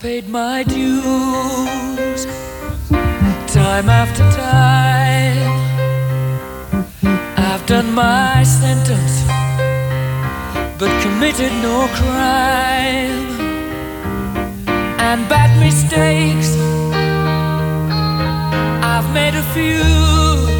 Paid my dues time after time. I've done my sentence, but committed no crime. And bad mistakes, I've made a few.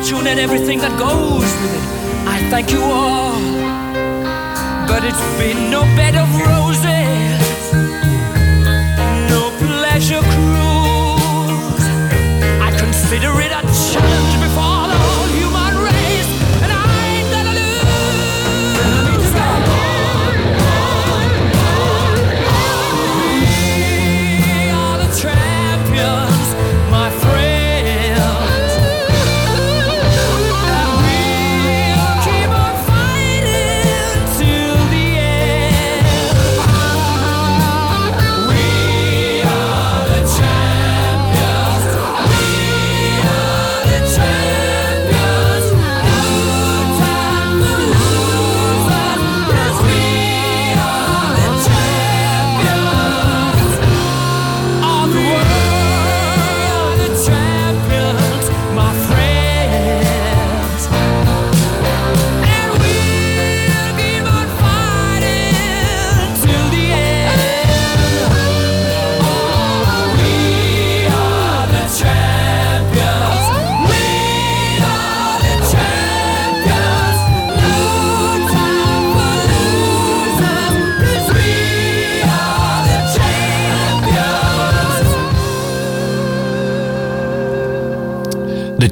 Fortune and everything that goes with it. I thank you all, but it's been no bed of roses, no pleasure cruise. I consider it a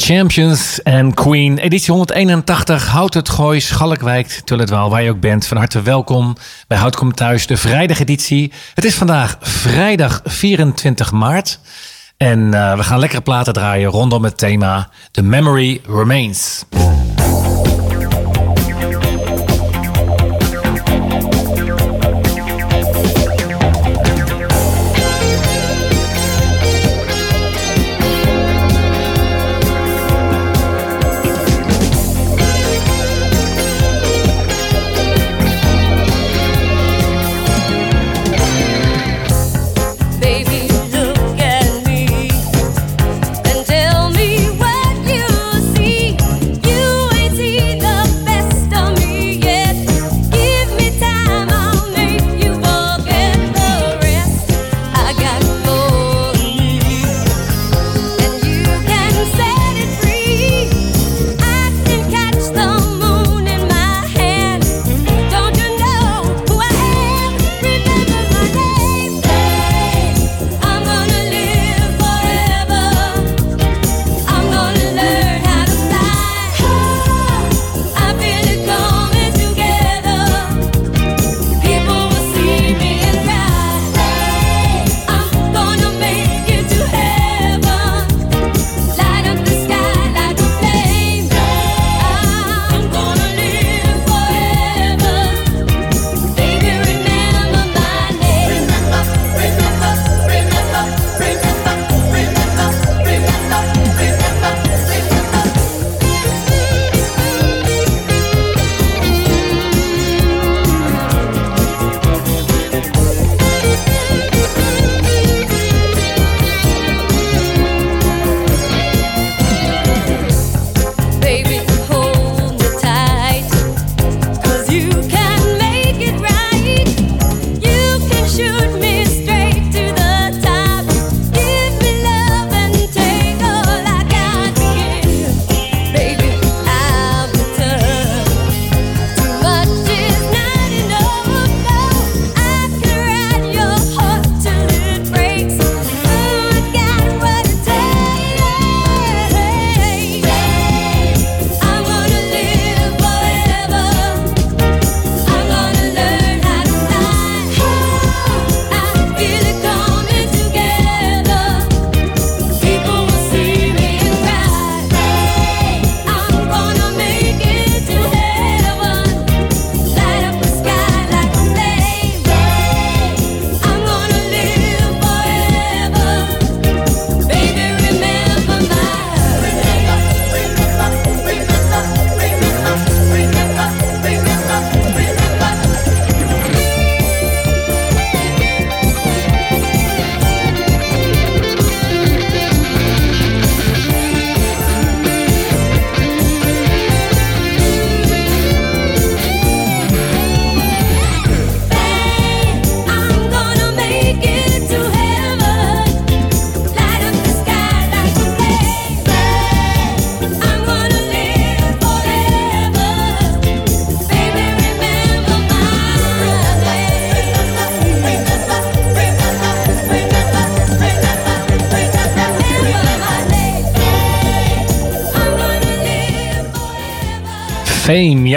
Champions en Queen, editie 181, Hout het Gooi, Schalkwijk, Tulletwaal, waar je ook bent. Van harte welkom bij Hout Komt Thuis, de vrijdageditie. Het is vandaag vrijdag 24 maart. En eh, we gaan lekkere platen draaien rondom het thema The Memory Remains.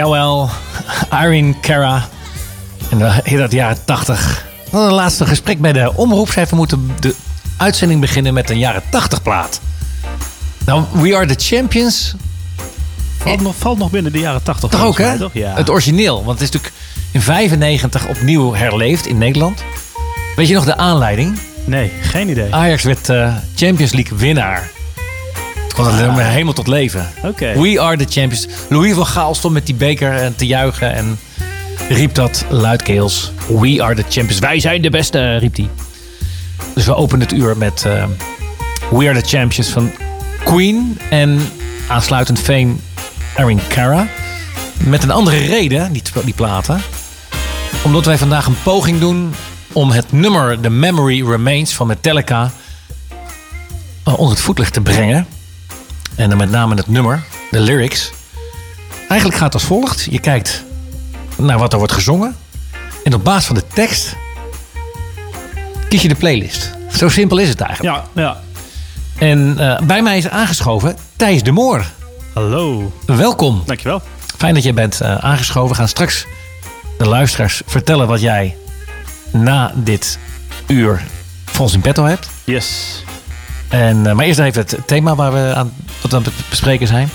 Jawel. Irene Cara. En dan in dat jaren 80. Dan een laatste gesprek bij de omroepschef. We moeten de uitzending beginnen met een jaren 80 plaat. Nou, We Are The Champions. Valt nog, valt nog binnen de jaren 80. Toch ook, hè? Ja. Het origineel. Want het is natuurlijk in 95 opnieuw herleefd in Nederland. Weet je nog de aanleiding? Nee, geen idee. Ajax werd eh, Champions League winnaar. Het kwam het nummer helemaal tot leven. We are the champions. Louis van Gaal stond met die beker eh, te juichen en riep dat luidkeels. We are the champions. Wij zijn de beste, riep hij. Dus we openen het uur met eh, We are the champions van Queen. En aansluitend Fame Erin Cara. Met een andere reden, die, die platen. Omdat wij vandaag een poging doen om het nummer The Memory Remains van Metallica eh, onder het voetlicht te brengen. En dan met name het nummer, de lyrics. Eigenlijk gaat het als volgt. Je kijkt naar wat er wordt gezongen. En op basis van de tekst kies je de playlist. Zo simpel is het eigenlijk. Ja, ja. En eh, bij mij is aangeschoven Thijs de Moor. Hallo. Welkom. Dankjewel. Fijn dat je bent eh, aangeschoven. We gaan straks de luisteraars vertellen wat jij na dit uur voor ons in petto hebt. Yes. En, eh, maar eerst even het thema waar we aan, wat aan het bespreken zijn.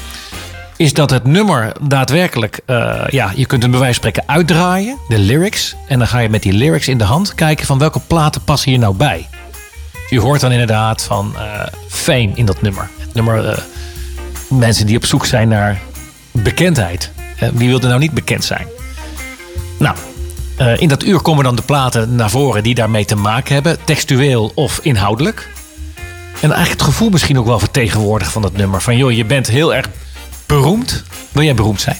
Is dat het nummer daadwerkelijk, eh, ja, je kunt wijze van spreken uitdraaien, de lyrics. En dan ga je met die lyrics in de hand kijken van welke platen passen hier nou bij. Je hoort dan inderdaad van eh, fame in dat nummer. Het nummer, mensen die op zoek zijn naar bekendheid. Wie wil er nou niet bekend zijn? Nou, in dat uur komen dan de platen naar voren die daarmee te maken hebben, textueel of inhoudelijk. En eigenlijk het gevoel misschien ook wel vertegenwoordigen van dat nummer. Van joh, je bent heel erg beroemd. Wil jij beroemd zijn?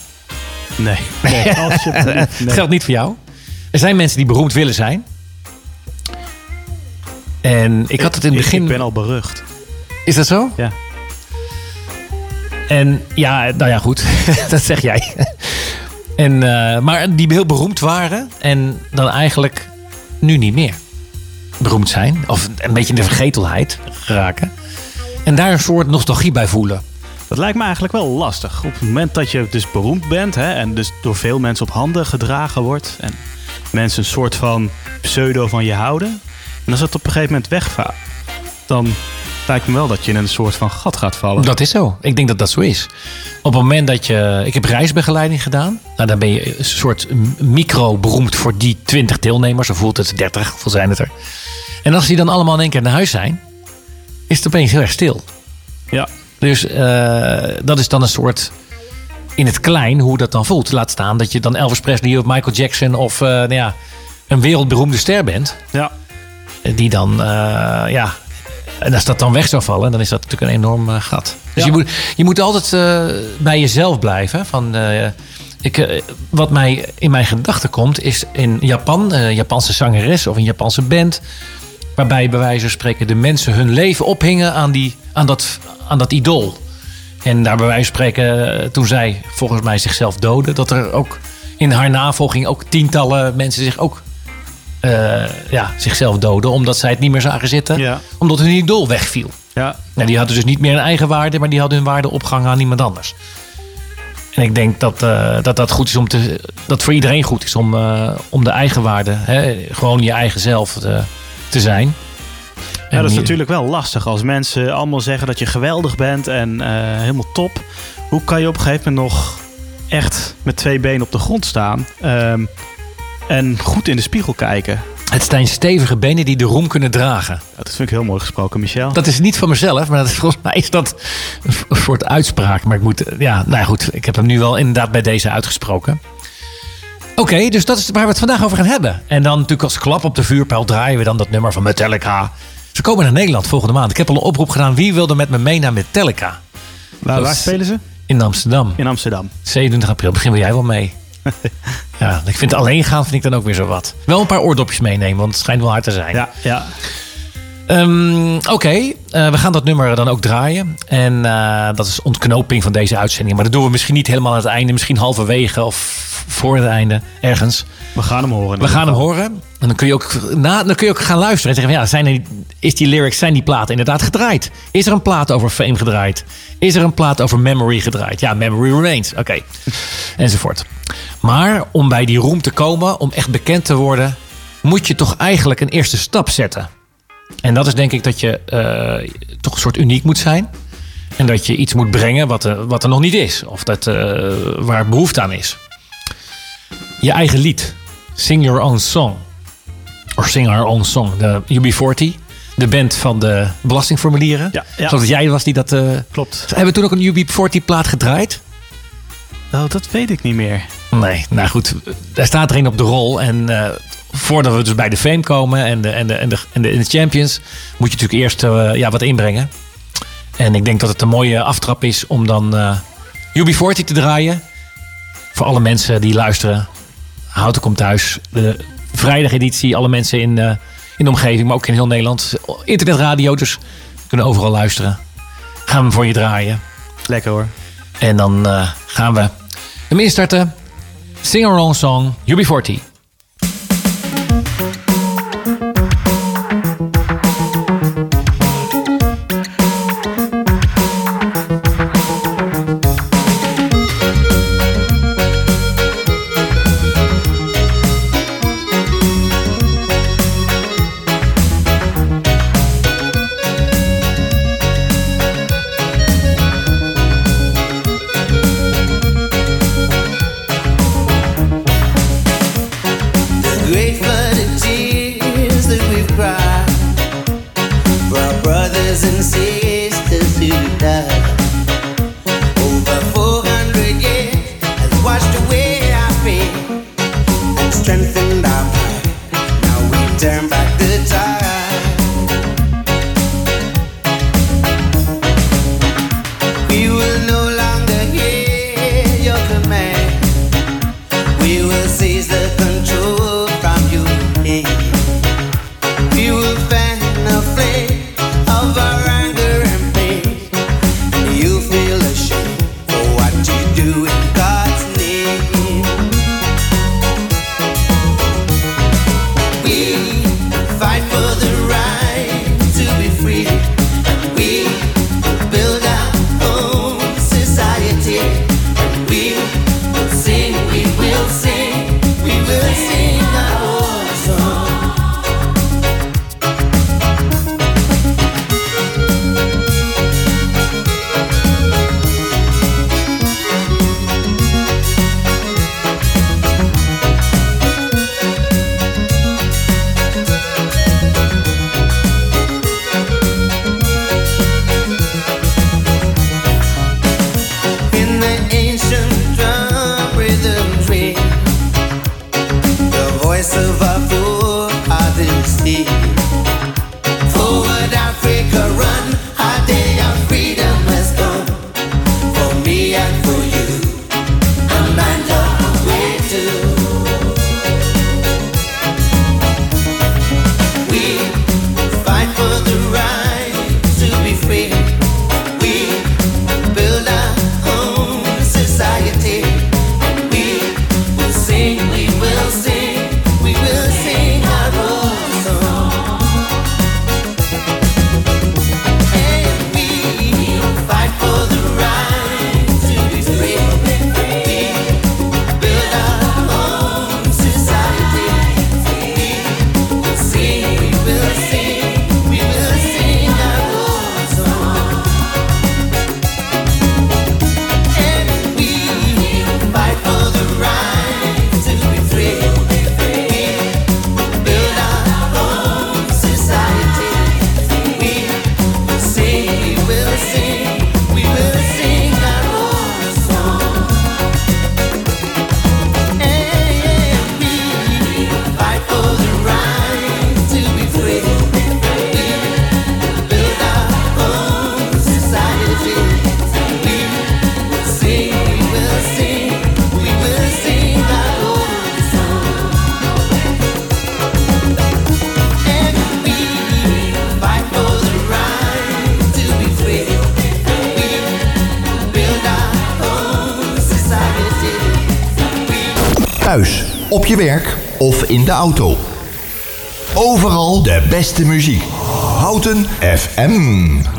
Nee. Nee, alsjeblieft. Nee. geldt niet voor jou. Er zijn mensen die beroemd willen zijn. En ik had het in het begin... Ik ben al berucht. Is dat zo? Ja. En ja, nou ja, goed. dat zeg jij. en, eh, maar die heel beroemd waren en dan eigenlijk nu niet meer beroemd zijn. Of een beetje in de vergetelheid geraken. En daar een soort nostalgie bij voelen. Dat lijkt me eigenlijk wel lastig. Op het moment dat je dus beroemd bent hè, en dus door veel mensen op handen gedragen wordt. En mensen een soort van pseudo van je houden. En als het op een gegeven moment wegvaart, dan lijkt me wel dat je in een soort van gat gaat vallen. Dat is zo. Ik denk dat dat zo is. Op het moment dat je... Ik heb reisbegeleiding gedaan. Nou, dan ben je een soort micro beroemd voor die 20 deelnemers. Of voelt het 30, hoeveel zijn het er? En als die dan allemaal in één keer naar huis zijn... is het opeens heel erg stil. Ja. Dus eh, dat is dan een soort... In het klein hoe dat dan voelt. Laat staan dat je dan Elvis Presley of Michael Jackson... of eh, nou ja, een wereldberoemde ster bent. Ja. Die dan, eh, ja... En als dat dan weg zou vallen, dan is dat natuurlijk een enorm eh, gat. Dus Ja. je, moet, je moet altijd eh, bij jezelf blijven. Van, eh, ik, wat mij in mijn gedachten komt, is in Japan, een Japanse zangeres of een Japanse band. Waarbij bij wijze van spreken de mensen hun leven ophingen aan, die, aan, dat, aan dat idool. En daar bij wijze van spreken, toen zij volgens mij zichzelf doodde, dat er ook in haar navolging ook tientallen mensen zich ook eh, ja, zichzelf doden. Omdat zij het niet meer zagen zitten. Ja. Omdat hun idool wegviel. Ja. Nou, die hadden dus niet meer een eigen waarde, maar die hadden hun waarde opgehangen aan iemand anders. En ik denk dat, eh, dat dat goed is om te. Dat voor iedereen goed is om, eh, om de eigen waarde, hè, gewoon je eigen zelf te, te zijn. Ja, dat is natuurlijk wel lastig als mensen allemaal zeggen dat je geweldig bent en helemaal top. Hoe kan je op een gegeven moment nog echt met twee benen op de grond staan ehm, en goed in de spiegel kijken? Het zijn stevige benen die de roem kunnen dragen. Dat vind ik heel mooi gesproken, Michel. Dat is niet van mezelf, maar dat is, volgens mij is dat een soort uitspraak. Maar ik moet, ja, nou goed, ik heb hem nu wel inderdaad bij deze uitgesproken. Oké, dus dat is waar we het vandaag over gaan hebben. En dan natuurlijk als klap op de vuurpijl draaien we dan dat nummer van Metallica. Ze komen naar Nederland volgende maand. Ik heb al een oproep gedaan. Wie wilde met me mee naar Metallica? waar, waar spelen ze? In Amsterdam. In Amsterdam. 27 april. Misschien wil jij wel mee. Ja, ik vind alleen gaan vind ik dan ook weer zo wat. Wel een paar oordopjes meenemen, want het schijnt wel hard te zijn. Ja, ja. Ehm, Oké, eh, we gaan dat nummer dan ook draaien. En eh, dat is ontknoping van deze uitzending. Maar dat doen we misschien niet helemaal aan het einde. Misschien halverwege of voor het einde. Ergens. We gaan hem horen. We gaan hem horen. En dan kun je ook, na, dan kun je ook gaan luisteren. En zeggen van, ja, zijn er, is die lyrics, zijn die platen inderdaad gedraaid? Is er een plaat over Fame gedraaid? Is er een plaat over Memory gedraaid? Ja, Memory Remains. Oké. Enzovoort. Maar om bij die roem te komen, om echt bekend te worden... moet je toch eigenlijk een eerste stap zetten. En dat is denk ik dat je eh, toch een soort uniek moet zijn. En dat je iets moet brengen wat er, wat er nog niet is. Of dat, eh, waar behoefte aan is. Je eigen lied. Sing your own song. Of sing our own song. De UB40. De band van de belastingformulieren. Ja, ja. Zoals jij was die dat... eh, Klopt. Hebben we toen ook een UB40 plaat gedraaid? Oh, dat weet ik niet meer. Nee, nou goed. Daar staat er een op de rol. En eh, voordat we dus bij de Fame komen en de, en de, en de, en de, en de Champions... moet je natuurlijk eerst eh, ja, wat inbrengen. En ik denk dat het een mooie aftrap is om dan eh UB40 te draaien. Voor alle mensen die luisteren. Houten komt thuis. De vrijdageditie. Alle mensen in, in de omgeving, maar ook in heel Nederland. Internetradio, dus kunnen overal luisteren. Gaan we hem voor je draaien. Lekker hoor. En dan eh, gaan we hem instarten. Sing our own song, UB40. Do in je werk of in de auto. Overal de beste muziek. Houten FM.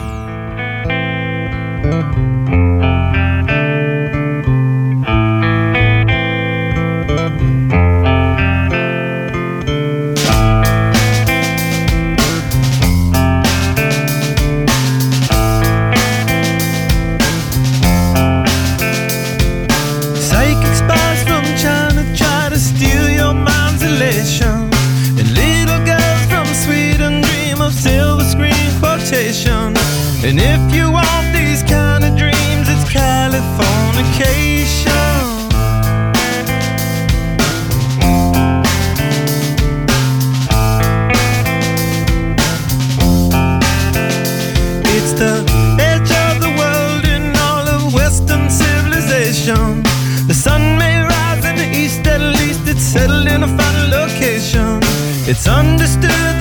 It's understood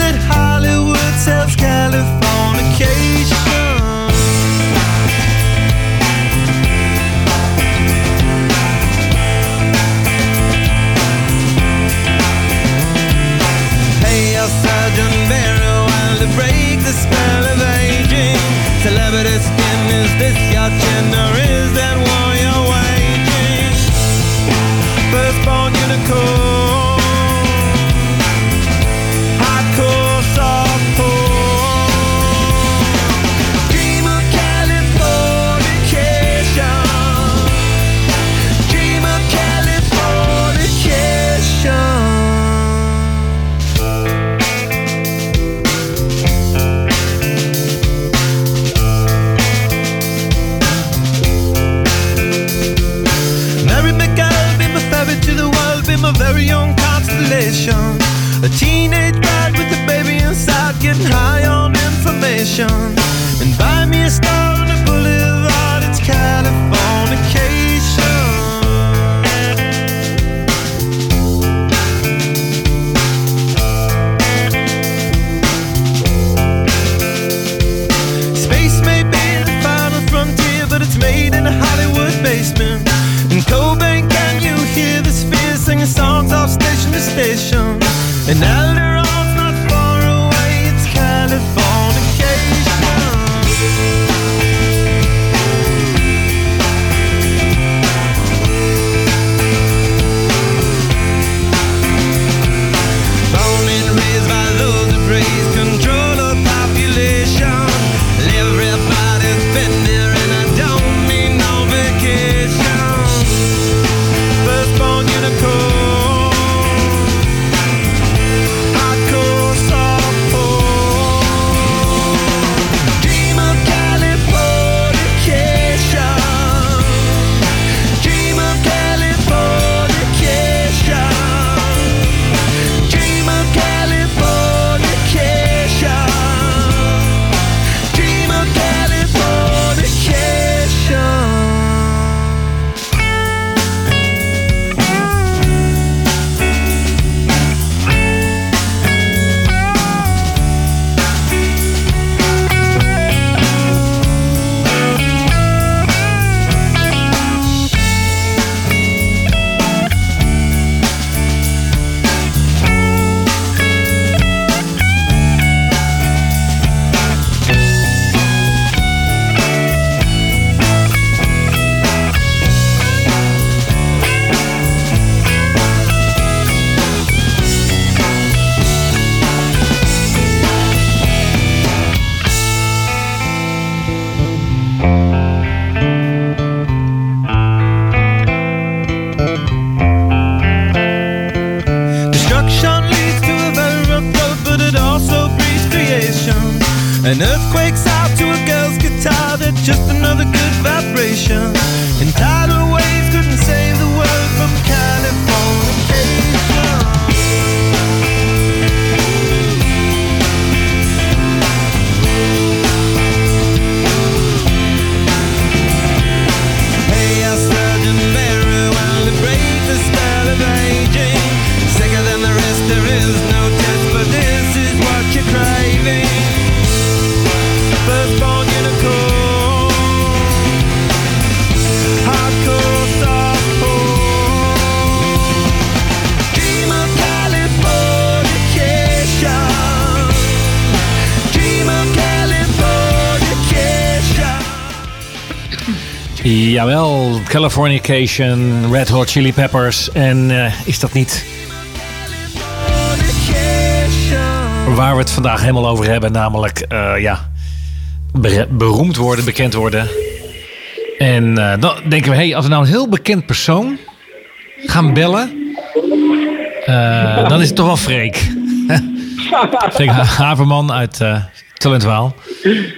vibration, Entitled. Jawel, Californication, Red Hot Chili Peppers. En eh, is dat niet waar we het vandaag helemaal over hebben? Namelijk, eh, ja, be- beroemd worden, bekend worden. En eh, dan denken we, hey, als we nou een heel bekend persoon gaan bellen, dan is het toch wel Freek. Freek Haverman uit uh, Tullentwaal.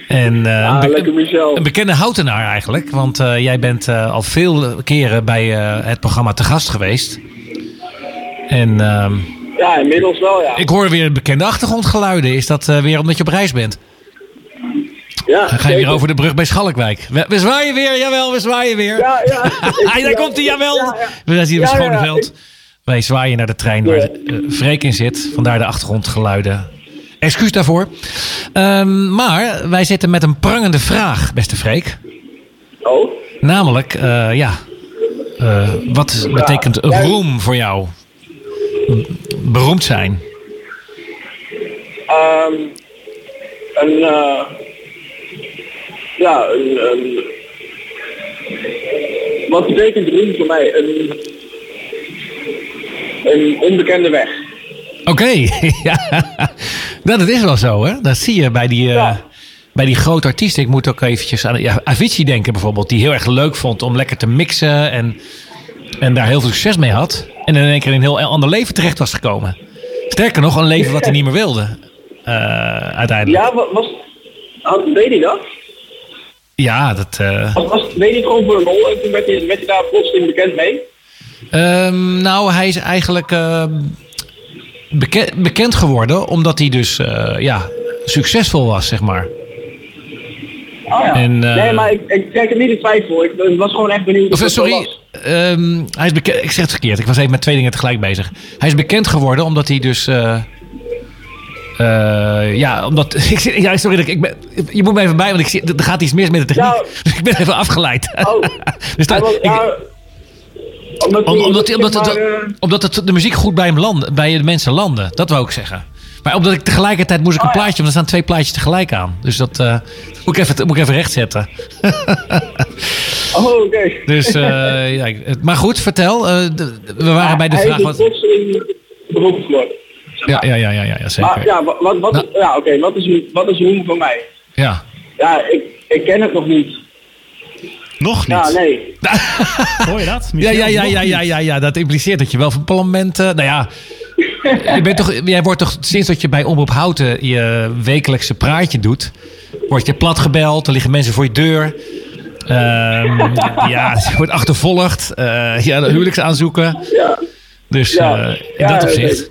En eh, een, be- lekker Michel. een bekende houtenaar eigenlijk. Want eh, jij bent eh, al veel keren bij het programma te gast geweest. En ehm, Ja, inmiddels wel, ja. ik hoor weer bekende achtergrondgeluiden. Is dat weer omdat je op reis bent? ja Dan ga je weer over de brug bij Schalkwijk. We, we zwaaien weer, jawel, we zwaaien weer. Ja, ja. Daar komt hij, jawel. Ja, ja. We zijn hier op Schoneveld. Wij zwaaien naar de trein waar Freek in zit. Vandaar de achtergrondgeluiden. Excuus daarvoor. Ehm, maar wij zitten met een prangende vraag, beste Freek. Oh, Namelijk, eh, ja, eh, wat betekent roem voor jou? Beroemd zijn. ehm een, eh, ja, een, een, wat betekent roem voor mij? Een, een onbekende weg. Oké, ja. Nou, dat is wel zo, hè? Dat zie je bij die, eh, Ja. bij die grote artiesten. Ik moet ook eventjes aan ja, Avicii denken bijvoorbeeld. Die heel erg leuk vond om lekker te mixen en, en daar heel veel succes mee had. En in één keer in een heel ander leven terecht was gekomen. Sterker nog, een leven wat hij niet meer wilde. eh, uiteindelijk. Ja, wa- was, had, deed hij dat? Ja, dat... eh, Was, was, deed hij gewoon voor een rol en toen werd hij, werd hij daar plotseling bekend mee? Ehm, nou, hij is eigenlijk ehm, beke- bekend geworden omdat hij dus eh, ja, succesvol was, zeg maar. Oh ja. En, eh, nee, maar ik, ik trek het niet in twijfel. Ik, ik was gewoon echt benieuwd Of, sorry, ehm, hij is bekend. Ik zeg het verkeerd. Ik was even met twee dingen tegelijk bezig. Hij is bekend geworden omdat hij dus. eh, ja, omdat. Ik, ja, sorry, ik- ik ben, je moet me even bij, want ik zie, er gaat iets mis met de techniek. Nou. Dus ik ben even afgeleid. Oh. dus dat, was- ik- ja, omdat, om- hij- omdat, hij- omdat, zeg het, maar, eh, omdat het, de muziek goed bij, hem landde, bij de mensen landde. Dat wou ik zeggen. Maar omdat ik tegelijkertijd moest ik een Oh, ja. plaatje, want er staan twee plaatjes tegelijk aan. Dus dat eh, moet, ik even, moet ik even rechtzetten. Oh, oké. Dus, eh, ja, maar goed, vertel. we waren bij de vraag. Wat, dus geworden. ja, ja, ja, ja, ja, ja, zeker. Maar ja, wat, wat, Nou. ja oké, wat is, wat is roem voor mij? Ja. Ja, ik, ik ken het nog niet. Nog niet. Ja, nee. Hoor je dat? Ja, Michiel? ja, ja, ja, ja, ja, ja, dat impliceert dat je wel van plan bent. eh, nou ja, je bent toch, jij wordt toch sinds dat je bij Omroep Houten je wekelijkse praatje doet, word je plat gebeld, er liggen mensen voor je deur. Ehm, ja, je wordt achtervolgd. eh ja, huwelijksaanzoeken. Ja. Dus Ja. eh, in Ja, dat opzicht.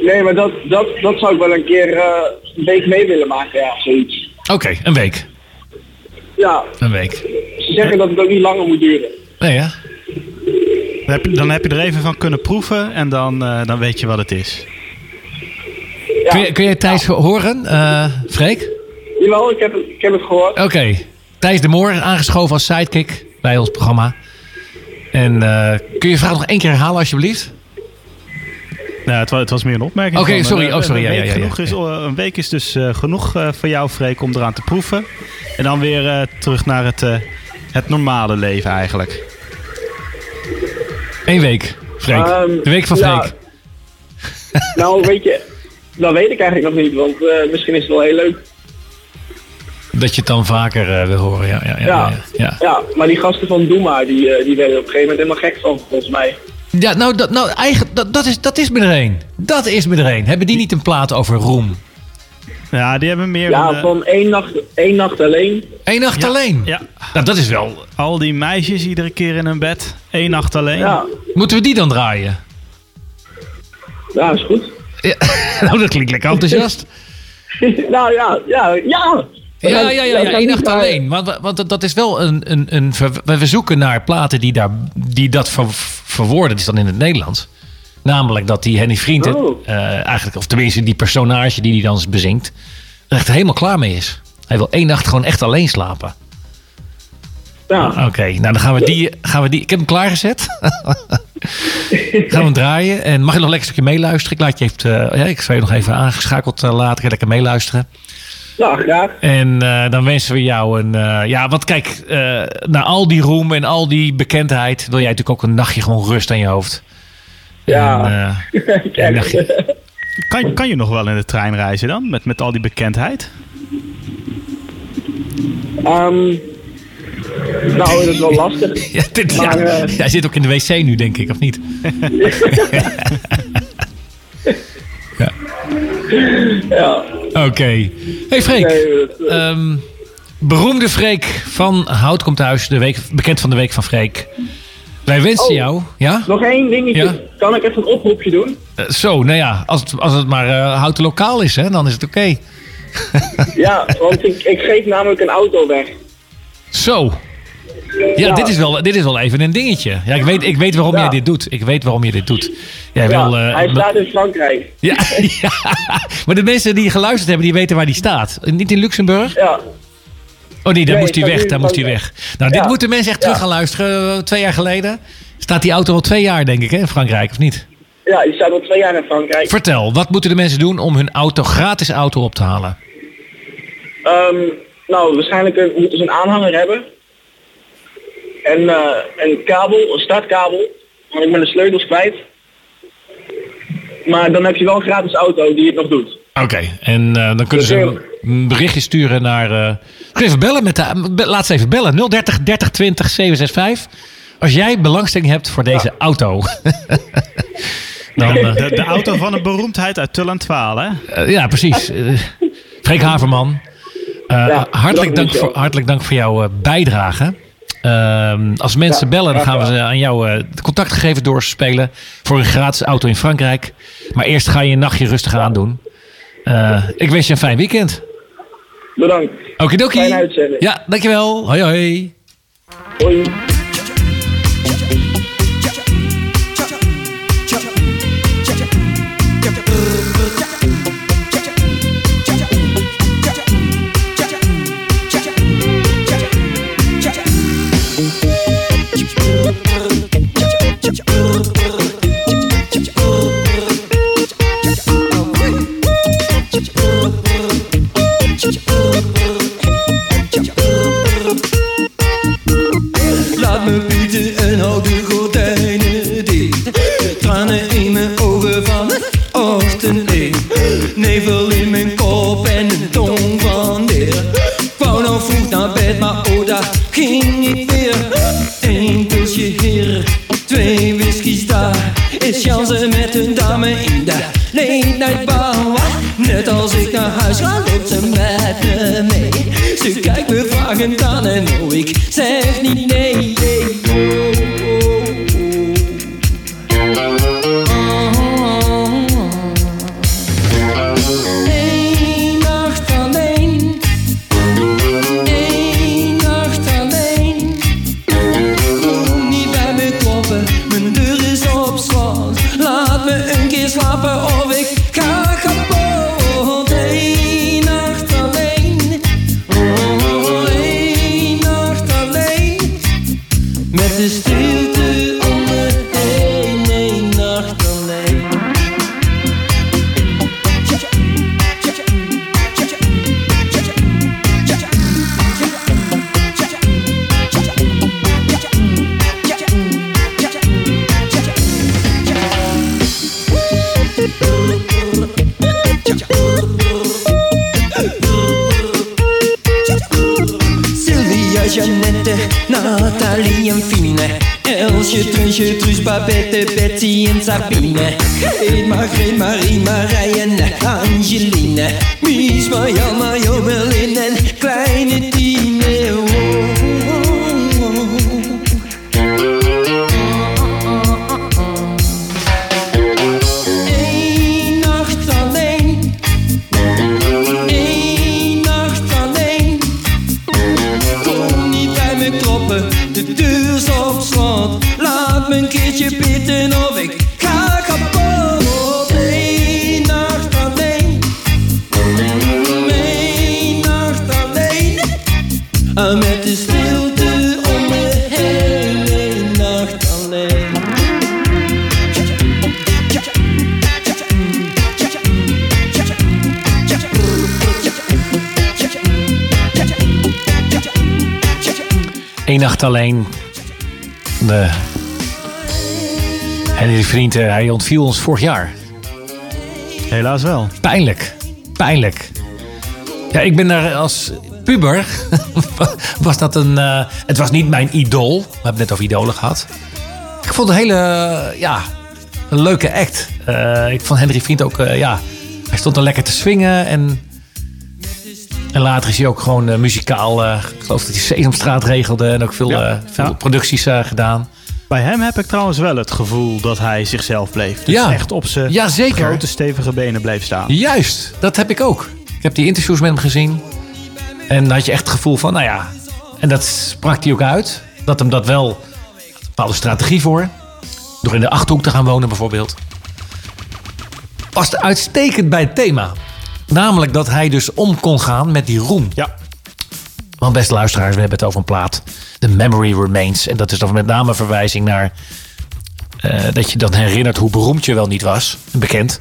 Nee, maar dat, dat, dat zou ik wel een keer eh, een week mee willen maken, ja, zoiets. Oké, een week. Ja, Een week. ze zeggen dat het ook niet langer moet duren. Nee, ja. Dan heb, je, dan heb je er even van kunnen proeven en dan, eh, dan weet je wat het is. Ja. Kun, je, kun je Thijs horen, eh Freek? Jawel, ik heb het, ik heb het gehoord. Oké. Thijs de Moor, aangeschoven als sidekick bij ons programma. En eh, kun je je vraag nog één keer herhalen alsjeblieft? Nou, het, het was meer een opmerking. Oké, sorry. eh, Oh, sorry. Een Ja, week, ja, ja, genoeg ja. Is, eh, een week is dus eh, genoeg eh, voor jou, Freek, om eraan te proeven. En dan weer eh, terug naar het, eh, het normale leven eigenlijk. Eén week, Freek. Ehm, de week van ja. Freek. Nou, weet je, dat weet ik eigenlijk nog niet, want eh, misschien is het wel heel leuk. Dat je het dan vaker eh, wil horen. Ja, ja, ja, ja. Ja. ja. Ja, maar die gasten van Doema, die, eh, die werden op een gegeven moment helemaal gek van, volgens mij. Ja, nou, dat, nou eigenlijk, dat, dat, is, dat is me er een. Dat is me er een. Hebben die niet een plaat over roem? Ja, die hebben meer... Ja, een, eh, van één nacht, één nacht alleen. Eén nacht Ja, alleen. ja. Nou, dat is wel... al die meisjes iedere keer in hun bed. één nacht alleen. Ja, Moeten we die dan draaien? ja, is goed. Ja. nou, dat klinkt lekker enthousiast. nou ja, ja, ja. Ja, ja, ja, één nacht maar- alleen. Want, want dat is wel een, een, een ver- we zoeken naar platen die, daar, die dat ver, verwoorden. Dat is dan in het Nederlands. Namelijk dat die Henny Vriend, Oh. eh, eigenlijk, of tenminste die personage die hij dan bezing, er echt helemaal klaar mee is. Hij wil één nacht gewoon echt alleen slapen. Ja, Oké, nou dan gaan we, die, gaan we die. Ik heb hem klaargezet. gaan we hem draaien. En mag je nog lekker een stukje meeluisteren? Ik laat je even. eh, ja, ik zou je nog even aangeschakeld eh, laten. Lekker meeluisteren. Nou, graag. En eh, dan wensen we jou een... eh, ja, want kijk, eh, na al die roem en al die bekendheid... wil jij natuurlijk ook een nachtje gewoon rust aan je hoofd. Ja. En, nachtje- Kan, kan je nog wel in de trein reizen dan? Met, met al die bekendheid? Ehm, nou, dat is wel lastig. Ja, dit, Maar, ja, eh, Jij zit ook in de wc nu, denk ik, of niet? Ja. Oké. Hey Freek. Nee, dat, eh, Ehm, beroemde Freek van Hout komt thuis. De week, bekend van de week van Freek. Wij wensen Oh. jou... Ja? nog één dingetje. Ja. Kan ik even een oproepje doen? Eh, zo, nou ja. Als het, als het maar eh, houten lokaal is, hè, dan is het oké. Ja, want ik, ik geef namelijk een auto weg. Zo. Ja. Dit, is wel, dit is wel even een dingetje. Ja, ik weet, ik weet waarom jij dit doet. Ik weet waarom je dit doet. Jij wil, eh, hij be- staat in Frankrijk. ja, maar de mensen die geluisterd hebben, die weten waar die staat. Niet in Luxemburg? Ja, Oh nee, daar Nee, moest hij weg. Daar moest hij weg. Nou, dit moeten mensen echt terug gaan luisteren. Eh, Twee jaar geleden staat die auto al twee jaar, denk ik, hè, in Frankrijk, of niet? ja, die staat al twee jaar in Frankrijk. Vertel, wat moeten de mensen doen om hun auto, gratis auto op te halen? Ehm, nou, waarschijnlijk eh, moeten ze een aanhanger hebben. En eh, een kabel, een startkabel. Want ik ben de sleutels kwijt. Maar dan heb je wel een gratis auto die het nog doet. Oké, en eh, dan kunnen ze een, een berichtje sturen naar... eh kun je even bellen met de... be- Laat ze even bellen. 030 30 20 765. Als jij belangstelling hebt voor deze auto. dan, De, de auto van een beroemdheid uit Tull en Twaal, hè? ja, precies. Freek Haverman. eh, Ja, hartelijk, dank voor hartelijk dank voor jouw eh, bijdrage. Ehm, als mensen bellen, dan gaan we ze aan jou eh, contactgegevens doorspelen voor een gratis auto in Frankrijk. Maar eerst ga je een nachtje rustig aandoen. Eh, ik wens je een fijn weekend. Bedankt. Okidoki. Fijne uitzending. Ja, dankjewel. Hoi hoi. Hoi. Laat Als ik naar huis ga, loopt ze met me mee. Ze kijkt me vragend aan en oh, ik zeg niet nee. de om een nacht alleen. Eén nacht alleen. De Henry Vriend, eh, hij ontviel ons vorig jaar. Helaas wel. Pijnlijk. Pijnlijk. Ja, ik ben daar als puber. was dat een. eh, het was niet mijn idool. We hebben het net over idolen gehad. Ik vond het een hele. ja, een leuke act. Eh, ik vond Henry Vriend ook. eh, ja, hij stond er lekker te swingen. En, en later is hij ook gewoon eh, muzikaal. eh, ik geloof dat hij Sesamstraat regelde. En ook veel, Ja. eh, veel Ja. producties eh, gedaan. Bij hem heb ik trouwens wel het gevoel dat hij zichzelf bleef. Dus Ja. echt op zijn Ja, zeker. grote stevige benen bleef staan. Juist, dat heb ik ook. Ik heb die interviews met hem gezien. En dan had je echt het gevoel van, nou ja... En dat sprak hij ook uit. Dat hem dat wel... een bepaalde strategie voor. Door in de Achterhoek te gaan wonen bijvoorbeeld. Past uitstekend bij het thema. Namelijk dat hij dus om kon gaan met die roem. Ja. Want beste luisteraars, we hebben het over een plaat. The Memory Remains. En dat is dan met name een verwijzing naar... eh, dat je dan herinnert hoe beroemd je wel niet was. en Bekend.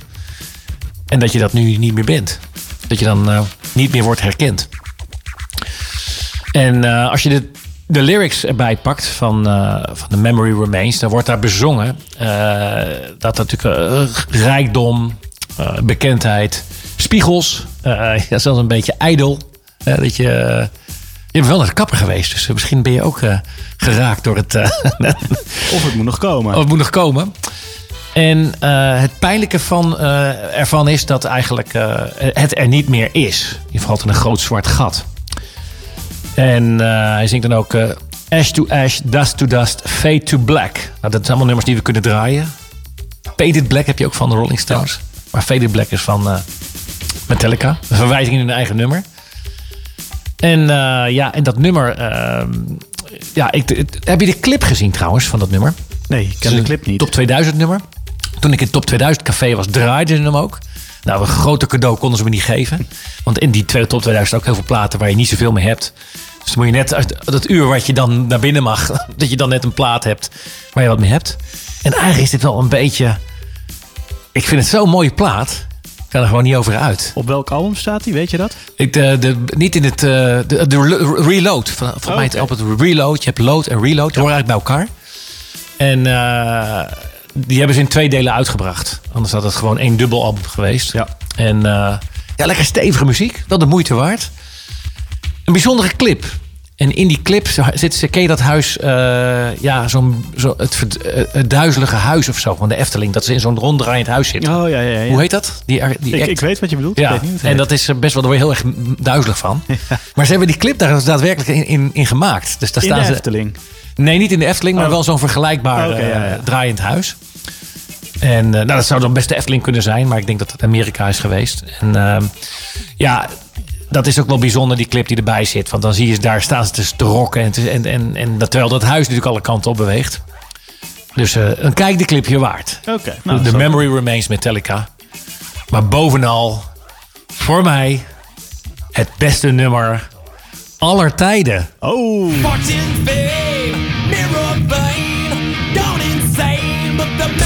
En dat je dat nu niet meer bent. Dat je dan eh, niet meer wordt herkend. En eh, als je de, de lyrics erbij pakt van, eh, van The Memory Remains... dan wordt daar bezongen eh, dat natuurlijk rijkdom, bekendheid, spiegels... ja, zelfs een beetje ijdel. dat je... je bent wel naar de kapper geweest, dus misschien ben je ook geraakt door het... Of het moet nog komen. Oh, het moet nog komen. En het pijnlijke van, ervan is dat eigenlijk het er niet meer is. Je valt in een groot zwart gat. En eh, hij zingt dan ook eh, Ash to ash, dust to dust, fade to black. Nou, dat zijn allemaal nummers die we kunnen draaien. Faded Black heb je ook van de Rolling Stones. Maar Faded Black is van eh, Metallica. Een verwijzing in hun eigen nummer. En ja, en dat nummer... ehm, ja, ik, het- heb je de clip gezien trouwens van dat nummer? Nee, ik Het ken de clip niet. Top 2000 nummer. Toen ik in Top 2000 café was, draaide ze hem ook. Nou, een groter cadeau konden ze me niet geven. Want in die twee- Top 2000 ook heel veel platen waar je niet zoveel mee hebt. Dus dan moet je net uit dat uur wat je dan naar binnen mag, dat je dan net een plaat hebt waar je wat mee hebt. En eigenlijk is dit wel een beetje. Ik vind het zo'n mooie plaat. Ik kan er gewoon niet over uit. Op welk album staat hij, weet je dat? Ik, de, de, niet in het. eh, de, de re- reload. Van, van Oh, mij het album reload. Je hebt load en reload. Die horen eigenlijk bij elkaar. En eh, die hebben ze in twee delen uitgebracht. Anders had het gewoon één dubbel album geweest. Ja. En eh, ja, lekker stevige muziek. Wel de moeite waard. Een bijzondere clip. En in die clip zit ze, ken je dat huis, eh, ja, zo'n, zo, het, eh, het duizelige huis of zo van de Efteling. Dat ze in zo'n ronddraaiend huis zitten. Oh ja, ja, ja. Hoe heet dat? Die, die ik, weet wat je bedoelt. ik Ja, weet niet en dat is best wel, daar word je heel erg duizelig van. Maar ze hebben die clip daar dus daadwerkelijk in, in, in gemaakt. Dus daar in staan de ze. Nee, niet in de Efteling, maar Oh. wel zo'n vergelijkbaar Oké, ja, ja. eh, draaiend huis. En eh, nou, dat zou dan best de Efteling kunnen zijn, maar ik denk dat het Amerika is geweest. En ehm, ja, dat is ook wel bijzonder, die clip die erbij zit. Want dan zie je daar staan ze dus te rocken. En, en, en, en dat, terwijl dat huis natuurlijk alle kanten op beweegt. Dus eh, een kijk de clipje waard. Oké. nou, The Memory Remains Metallica. Maar bovenal, voor mij, het beste nummer aller tijden. Oh, fame, the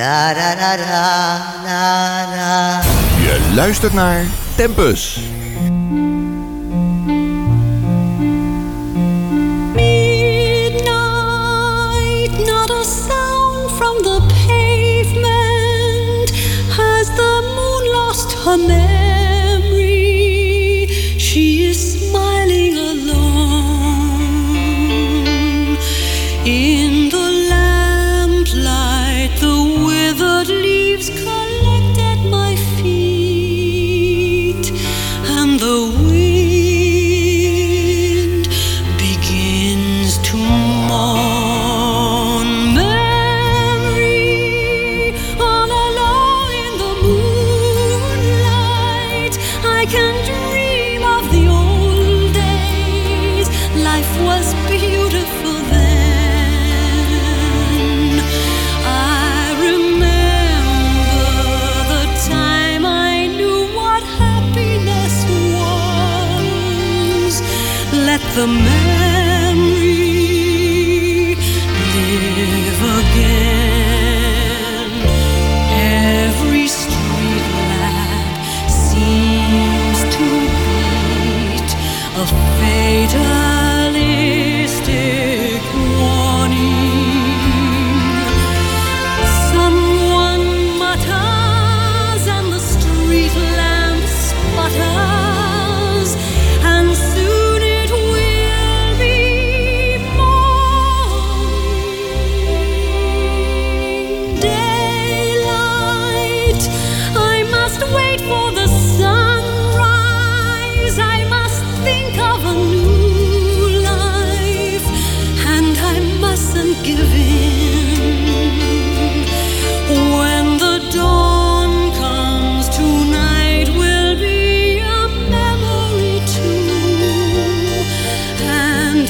Na na na na na. Je luistert naar Tempus. her memory. She is smiling alone in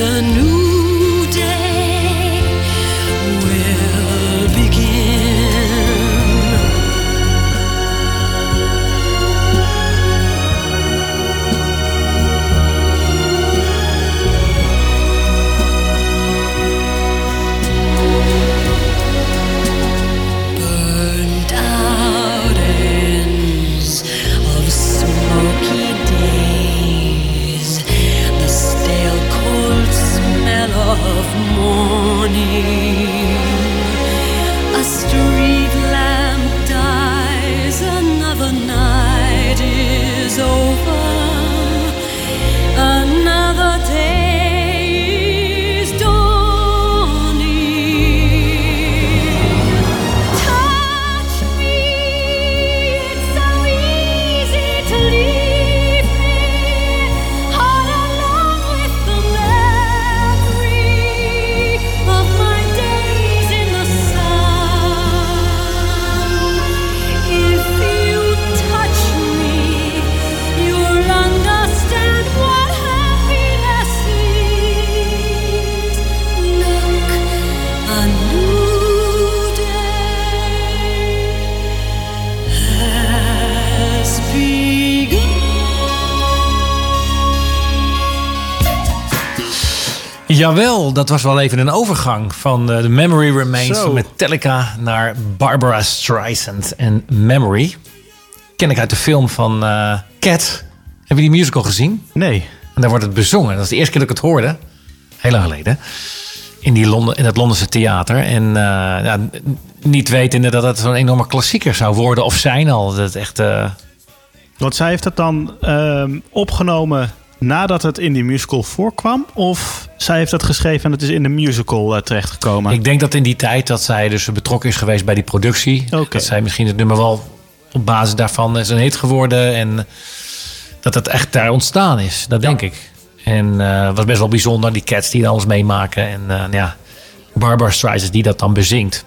the new Jawel, dat was wel even een overgang van eh, de Memory Remains Zo. van Metallica naar Barbara Streisand en Memory. Ken ik uit de film van eh, Cat. Heb je die musical gezien? Nee. En daar wordt het bezongen. Dat is de eerste keer dat ik het hoorde. Heel lang geleden. In, die Londen, in het Londense theater. En eh, ja, niet wetende dat het zo'n enorme klassieker zou worden of zijn al. Dat echt... eh, Want zij heeft het dan ehm, opgenomen nadat het in die musical voorkwam? Of zij heeft het geschreven en het is in de musical eh, terechtgekomen? Ik denk dat in die tijd dat zij dus betrokken is geweest bij die productie. Dat zij misschien het nummer wel op basis daarvan is een hit geworden. En dat het echt daar ontstaan is. Dat denk ik. En eh, was best wel bijzonder. Die cats die alles meemaken. En eh, ja, Barbara Streisand die dat dan bezingt.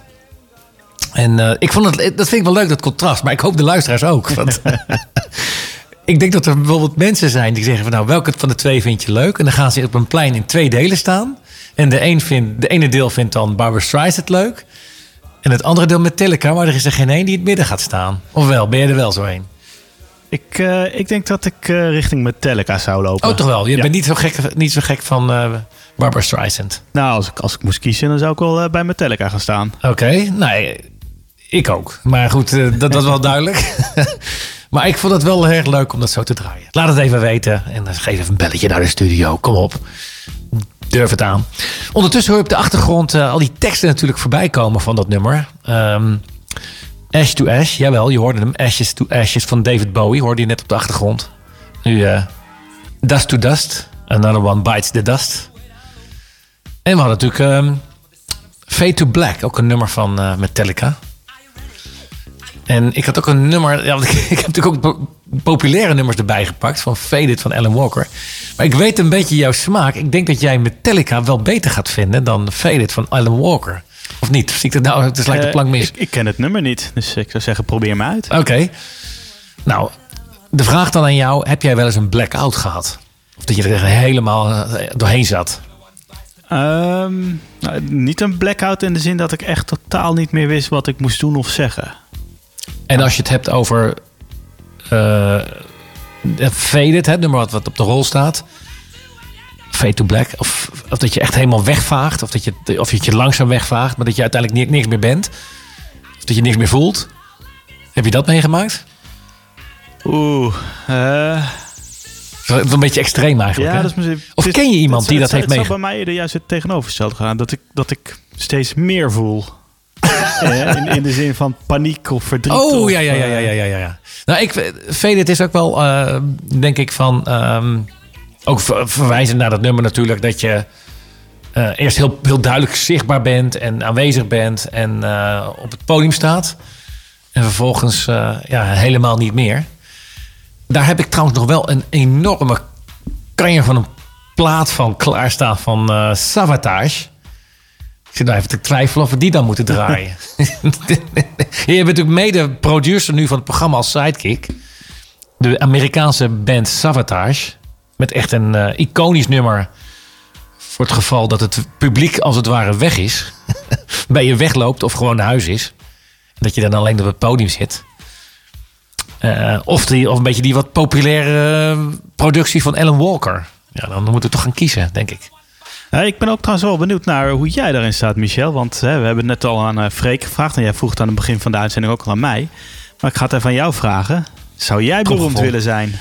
En ik vond het, dat vind ik wel leuk, dat contrast. Maar ik hoop de luisteraars ook. Want ik denk dat er bijvoorbeeld mensen zijn die zeggen van nou, welke van de twee vind je leuk? En dan gaan ze op een plein in twee delen staan. En de, een vindt, de ene deel vindt dan Barbara Streisand leuk. En het andere deel Metallica, maar er is er geen één die in het midden gaat staan. Ofwel, ben je er wel zo heen? Ik, eh, ik denk dat ik eh, richting Metallica zou lopen. Oh, toch wel? Je Ja. bent niet zo gek, niet zo gek van eh, Barbara Streisand. Nou, als ik, als ik moest kiezen, dan zou ik wel bij Metallica gaan staan. Oké, nee, ik ook. Maar goed, dat was wel duidelijk. maar ik vond het wel heel erg leuk om dat zo te draaien. Laat het even weten en geef even een belletje naar de studio. Kom op. Durf het aan. Ondertussen hoor je op de achtergrond eh, al die teksten natuurlijk voorbij komen van dat nummer. Ehm, Ash to Ash, jawel, je hoorde hem. Ashes to Ashes van David Bowie hoorde je net op de achtergrond. Nu eh, Dust to Dust, Another One Bites the Dust. En we hadden natuurlijk ehm, Fade to Black, ook een nummer van eh, Metallica. En ik had ook een nummer, ja, want ik, ik heb natuurlijk ook po- populaire nummers erbij gepakt van Faded van Alan Walker. Maar ik weet een beetje jouw smaak. Ik denk dat jij Metallica wel beter gaat vinden dan Faded van Alan Walker. Of niet? Zie ik dat nou? Het is lijkt de Eh, plank mis. ik, ik ken het nummer niet, dus ik zou zeggen, probeer me uit. Oké. Nou, de vraag dan aan jou: heb jij wel eens een blackout gehad? Of dat je er helemaal eh, doorheen zat? Ehm, nou, niet een blackout in de zin dat ik echt totaal niet meer wist wat ik moest doen of zeggen. En als je het hebt over eh Faded, het nummer wat, wat op de rol staat. Fade to Black. Of, of dat je echt helemaal wegvaagt. Of dat je, of je het je langzaam wegvaagt. Maar dat je uiteindelijk ni- niks meer bent. Of dat je niks meer voelt. Heb je dat meegemaakt? Oeh, eh, Dat is een beetje extreem eigenlijk. ja, hè? dat is. Of ken je iemand die dat heeft Het zou meegemaakt? bij mij eerder juist het tegenovergestelde gaan. Dat ik, dat ik steeds meer voel. Eh, in, in de zin van paniek of verdriet. Oh, of, ja, ja, ja, eh, ja, ja, ja, ja. Nou, ik, Faded is ook wel, eh, denk ik, van... ehm, ook ver- verwijzend naar dat nummer natuurlijk... dat je eh, eerst heel, heel duidelijk zichtbaar bent en aanwezig bent... en op het podium staat. En vervolgens ja, helemaal niet meer. Daar heb ik trouwens nog wel een enorme kanjer van een plaat van klaarstaan van Savatage... Ik zit nou even te twijfelen of we die dan moeten draaien. je bent natuurlijk mede-producer nu van het programma als sidekick. De Amerikaanse band Savatage. Met echt een eh, iconisch nummer. Voor het geval dat het publiek als het ware weg is. bij je wegloopt of gewoon naar huis is. En dat je dan alleen op het podium zit. Eh, of, die, of een beetje die wat populaire eh, productie van Alan Walker. Ja, dan moeten we toch gaan kiezen, denk ik. Ja, ik ben ook trouwens wel benieuwd naar hoe jij daarin staat, Michel. Want hè, we hebben net al aan eh, Freek gevraagd. En jij vroeg het aan het begin van de uitzending ook al aan mij. Maar ik ga het even aan jou vragen. Zou jij beroemd willen zijn?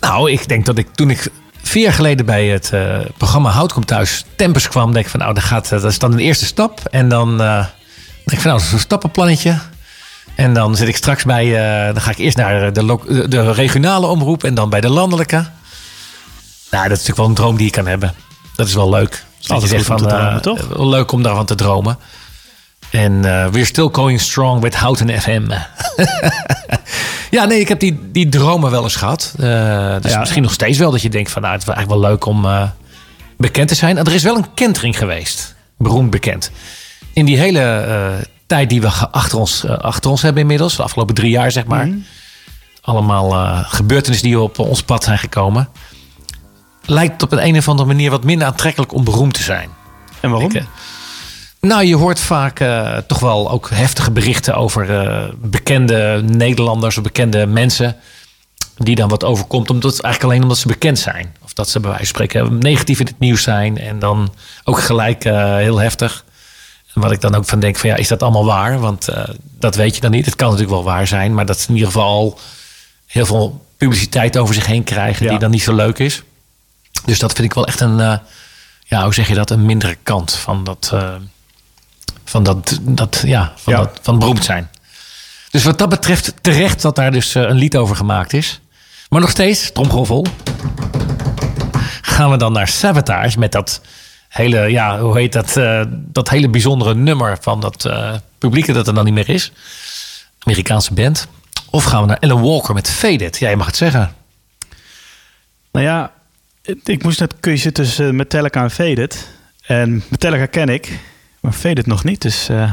Nou, ik denk dat ik toen ik vier jaar geleden bij het eh, programma Hout komt thuis Tempers kwam, denk ik van nou, dat, gaat, eh, dat is dan de eerste stap. En dan eh, denk ik van nou, dat is een stappenplannetje. En dan zit ik straks bij, eh, dan ga ik eerst naar de, de, de regionale omroep en dan bij de landelijke. Nou, dat is natuurlijk wel een droom die ik kan hebben. Dat is wel leuk. Altijd om te dromen, toch? leuk om daarvan te dromen. En eh we're still going strong with Houten FM. ja, nee, ik heb die, die dromen wel eens gehad. Eh, dus Ja. misschien nog steeds wel dat je denkt van... nou, het is eigenlijk wel leuk om eh, bekend te zijn. Er is wel een kentering geweest. Beroemd bekend. In die hele tijd die we achter ons, achter ons hebben inmiddels. De afgelopen drie jaar, zeg maar. Allemaal eh, gebeurtenissen die op ons pad zijn gekomen lijkt het op een, een of andere manier wat minder aantrekkelijk om beroemd te zijn. En waarom? Eh, nou, je hoort vaak eh, toch wel ook heftige berichten over eh, bekende Nederlanders of bekende mensen. Die dan wat overkomt, omdat, eigenlijk alleen omdat ze bekend zijn. Of dat ze bij wijze van spreken negatief in het nieuws zijn. En dan ook gelijk heel heftig. En wat ik dan ook van denk: van ja, is dat allemaal waar? Want dat weet je dan niet. Het kan natuurlijk wel waar zijn, maar dat ze in ieder geval heel veel publiciteit over zich heen krijgen, die dan niet zo leuk is. Dus dat vind ik wel echt een, eh, ja, hoe zeg je dat, een mindere kant van dat, eh, van dat, dat, ja, van. Dat, van beroemd zijn. Dus wat dat betreft terecht dat daar dus eh, een lied over gemaakt is. Maar nog steeds, tromgeroffel, gaan we dan naar Sabotage met dat hele, ja, hoe heet dat, dat hele bijzondere nummer van dat publieke dat er dan niet meer is. Amerikaanse band. Of gaan we naar Ellen Walker met Faded? Ja, je mag het zeggen. Nou ja, ik moest net kiezen tussen eh, Metallica en Faded. En Metallica ken ik, maar Faded nog niet. Dus eh,